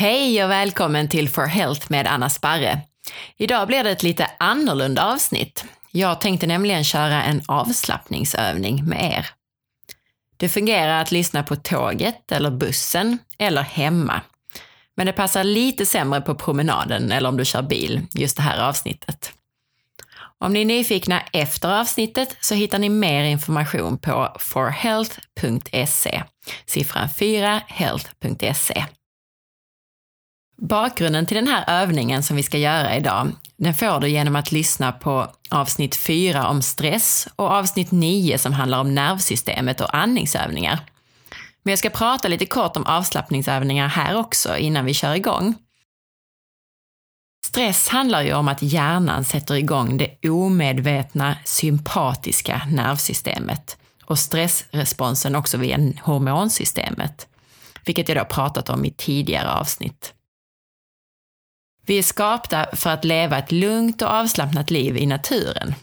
Hej och välkommen till For Health med Anna Sparre. Idag blir det ett lite annorlunda avsnitt. Jag tänkte nämligen köra en avslappningsövning med er. Det fungerar att lyssna på tåget eller bussen eller hemma. Men det passar lite sämre på promenaden eller om du kör bil, just det här avsnittet. Om ni är nyfikna efter avsnittet så hittar ni mer information på forhealth.se, siffran 4 health.se. Bakgrunden till den här övningen som vi ska göra idag, den får du genom att lyssna på avsnitt 4 om stress och avsnitt 9 som handlar om nervsystemet och andningsövningar. Men jag ska prata lite kort om avslappningsövningar här också innan vi kör igång. Stress handlar ju om att hjärnan sätter igång det omedvetna sympatiska nervsystemet och stressresponsen också via hormonsystemet, vilket jag då pratat om i tidigare avsnitt. Vi är skapta för att leva ett lugnt och avslappnat liv i naturen.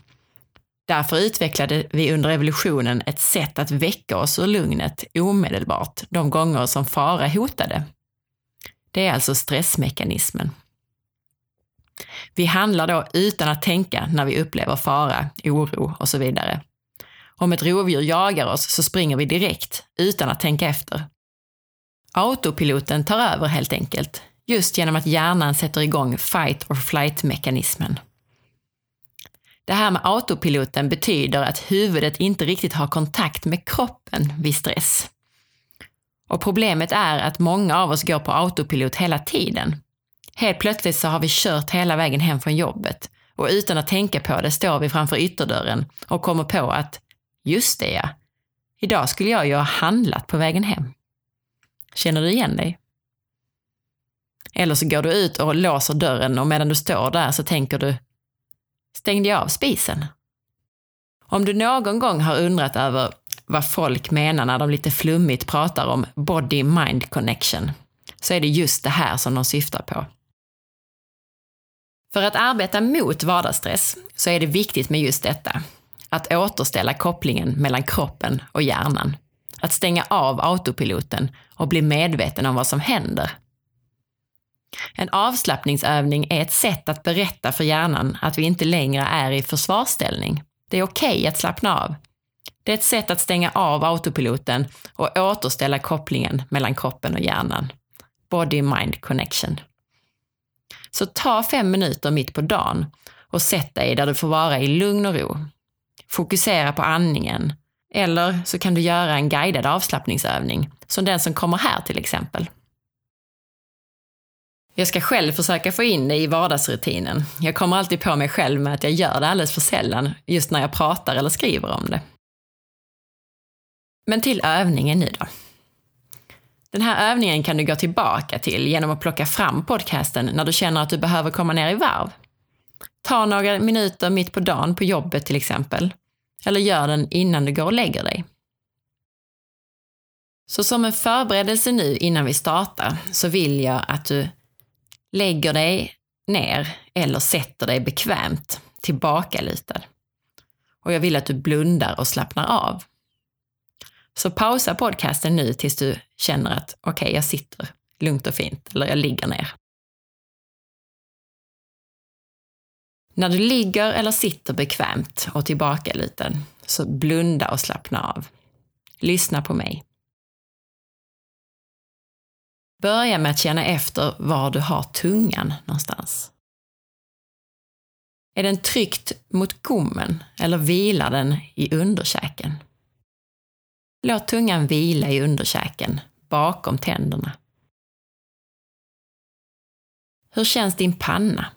Därför utvecklade vi under evolutionen ett sätt att väcka oss ur lugnet omedelbart de gånger som fara hotade. Det är alltså stressmekanismen. Vi handlar då utan att tänka när vi upplever fara, oro och så vidare. Om ett rovdjur jagar oss så springer vi direkt, utan att tänka efter. Autopiloten tar över helt enkelt, just genom att hjärnan sätter igång fight or flight-mekanismen. Det här med autopiloten betyder att huvudet inte riktigt har kontakt med kroppen vid stress. Och problemet är att många av oss går på autopilot hela tiden. Helt plötsligt så har vi kört hela vägen hem från jobbet och utan att tänka på det står vi framför ytterdörren och kommer på att just det ja, idag skulle jag ju ha handlat på vägen hem. Känner du igen dig? Eller så går du ut och låser dörren och medan du står där så tänker du, stängde jag av spisen? Om du någon gång har undrat över vad folk menar när de lite flummigt pratar om body-mind connection, så är det just det här som de syftar på. För att arbeta mot vardagsstress så är det viktigt med just detta, att återställa kopplingen mellan kroppen och hjärnan. Att stänga av autopiloten och bli medveten om vad som händer en avslappningsövning är ett sätt att berätta för hjärnan att vi inte längre är i försvarsställning. Det är okej okay att slappna av. Det är ett sätt att stänga av autopiloten och återställa kopplingen mellan kroppen och hjärnan. Body-mind connection. Så ta fem minuter mitt på dagen och sätt dig där du får vara i lugn och ro. Fokusera på andningen. Eller så kan du göra en guidad avslappningsövning, som den som kommer här till exempel. Jag ska själv försöka få in det i vardagsrutinen. Jag kommer alltid på mig själv med att jag gör det alldeles för sällan, just när jag pratar eller skriver om det. Men till övningen nu då. Den här övningen kan du gå tillbaka till genom att plocka fram podcasten när du känner att du behöver komma ner i varv. Ta några minuter mitt på dagen på jobbet till exempel. Eller gör den innan du går och lägger dig. Så som en förberedelse nu innan vi startar så vill jag att du lägger dig ner eller sätter dig bekvämt tillbakalutad. Och jag vill att du blundar och slappnar av. Så pausa podcasten nu tills du känner att okej, okay, jag sitter lugnt och fint eller jag ligger ner. När du ligger eller sitter bekvämt och tillbakalutad så blunda och slappna av. Lyssna på mig. Börja med att känna efter var du har tungan någonstans. Är den tryckt mot gommen eller vilar den i underkäken? Låt tungan vila i underkäken, bakom tänderna. Hur känns din panna?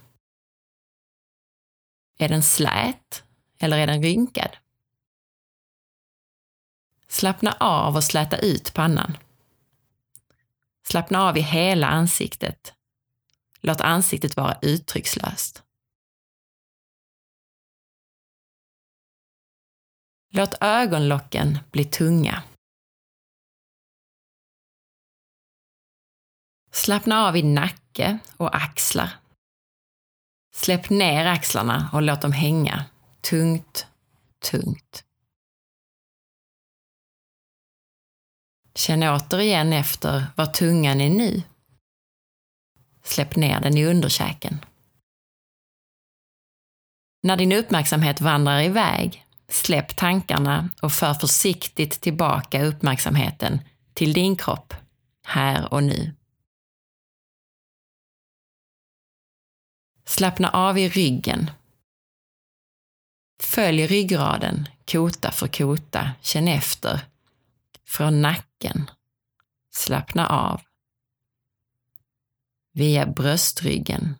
Är den slät eller är den rynkad? Slappna av och släta ut pannan. Slappna av i hela ansiktet. Låt ansiktet vara uttryckslöst. Låt ögonlocken bli tunga. Slappna av i nacke och axlar. Släpp ner axlarna och låt dem hänga tungt, tungt. Känn återigen efter var tungan är nu. Släpp ner den i underkäken. När din uppmärksamhet vandrar iväg, släpp tankarna och för försiktigt tillbaka uppmärksamheten till din kropp, här och nu. Slappna av i ryggen. Följ ryggraden, kota för kota, känn efter. Från nacken. Slappna av. Via bröstryggen.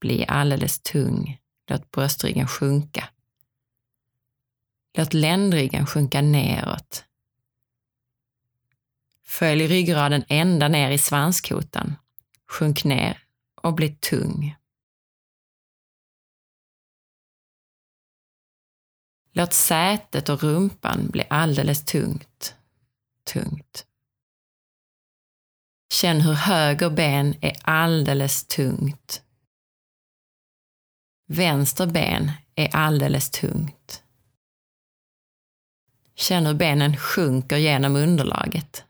Bli alldeles tung. Låt bröstryggen sjunka. Låt ländryggen sjunka neråt. Följ ryggraden ända ner i svanskotan. Sjunk ner och bli tung. Låt sätet och rumpan bli alldeles tungt. Tungt. Känn hur höger ben är alldeles tungt. Vänster ben är alldeles tungt. Känn hur benen sjunker genom underlaget.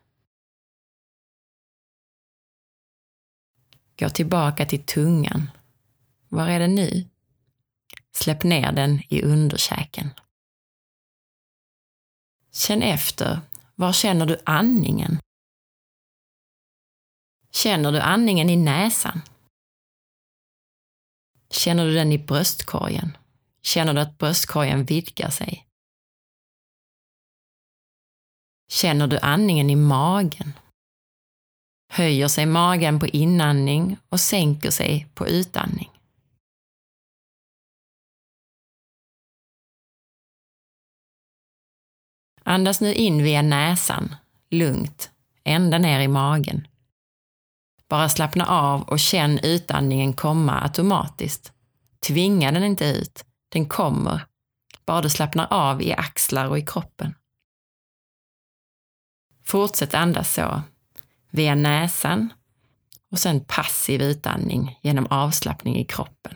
Gå tillbaka till tungan. Var är den nu? Släpp ner den i underkäken. Känn efter. Var känner du andningen? Känner du andningen i näsan? Känner du den i bröstkorgen? Känner du att bröstkorgen vidgar sig? Känner du andningen i magen? Höjer sig magen på inandning och sänker sig på utandning. Andas nu in via näsan, lugnt, ända ner i magen. Bara slappna av och känn utandningen komma automatiskt. Tvinga den inte ut, den kommer. Bara du slappnar av i axlar och i kroppen. Fortsätt andas så, via näsan och sen passiv utandning genom avslappning i kroppen.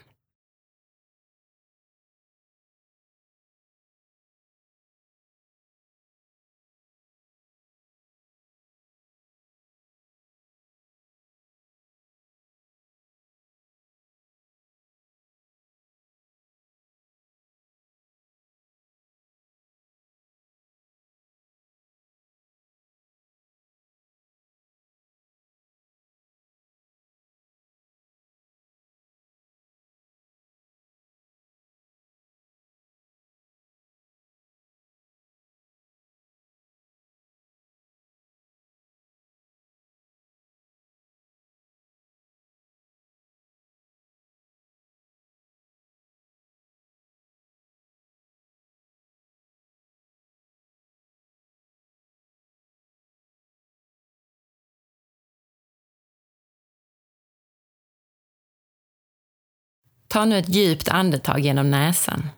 Ta nu ett djupt andetag genom näsan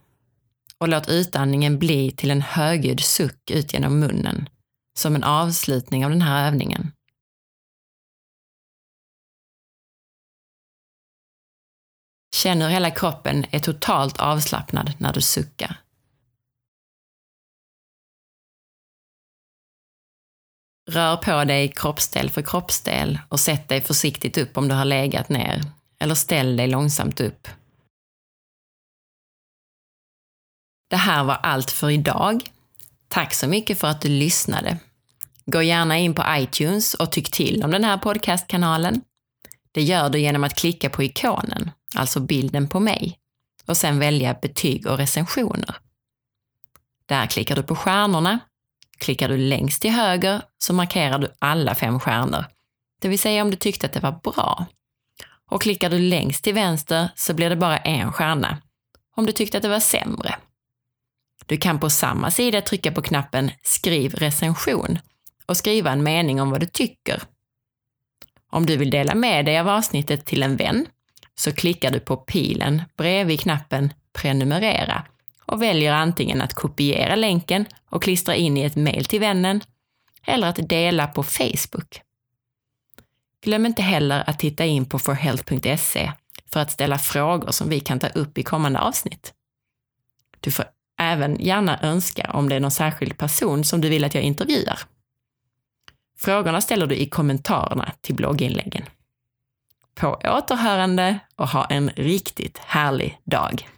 och låt utandningen bli till en högljudd suck ut genom munnen, som en avslutning av den här övningen. Känn hur hela kroppen är totalt avslappnad när du suckar. Rör på dig kroppsdel för kroppsdel och sätt dig försiktigt upp om du har legat ner, eller ställ dig långsamt upp Det här var allt för idag. Tack så mycket för att du lyssnade. Gå gärna in på iTunes och tyck till om den här podcastkanalen. Det gör du genom att klicka på ikonen, alltså bilden på mig, och sen välja betyg och recensioner. Där klickar du på stjärnorna. Klickar du längst till höger så markerar du alla fem stjärnor, det vill säga om du tyckte att det var bra. Och klickar du längst till vänster så blir det bara en stjärna, om du tyckte att det var sämre. Du kan på samma sida trycka på knappen Skriv recension och skriva en mening om vad du tycker. Om du vill dela med dig av avsnittet till en vän så klickar du på pilen bredvid knappen Prenumerera och väljer antingen att kopiera länken och klistra in i ett mejl till vännen eller att dela på Facebook. Glöm inte heller att titta in på forhealth.se för att ställa frågor som vi kan ta upp i kommande avsnitt. Du får även gärna önska om det är någon särskild person som du vill att jag intervjuar. Frågorna ställer du i kommentarerna till blogginläggen. På återhörande och ha en riktigt härlig dag.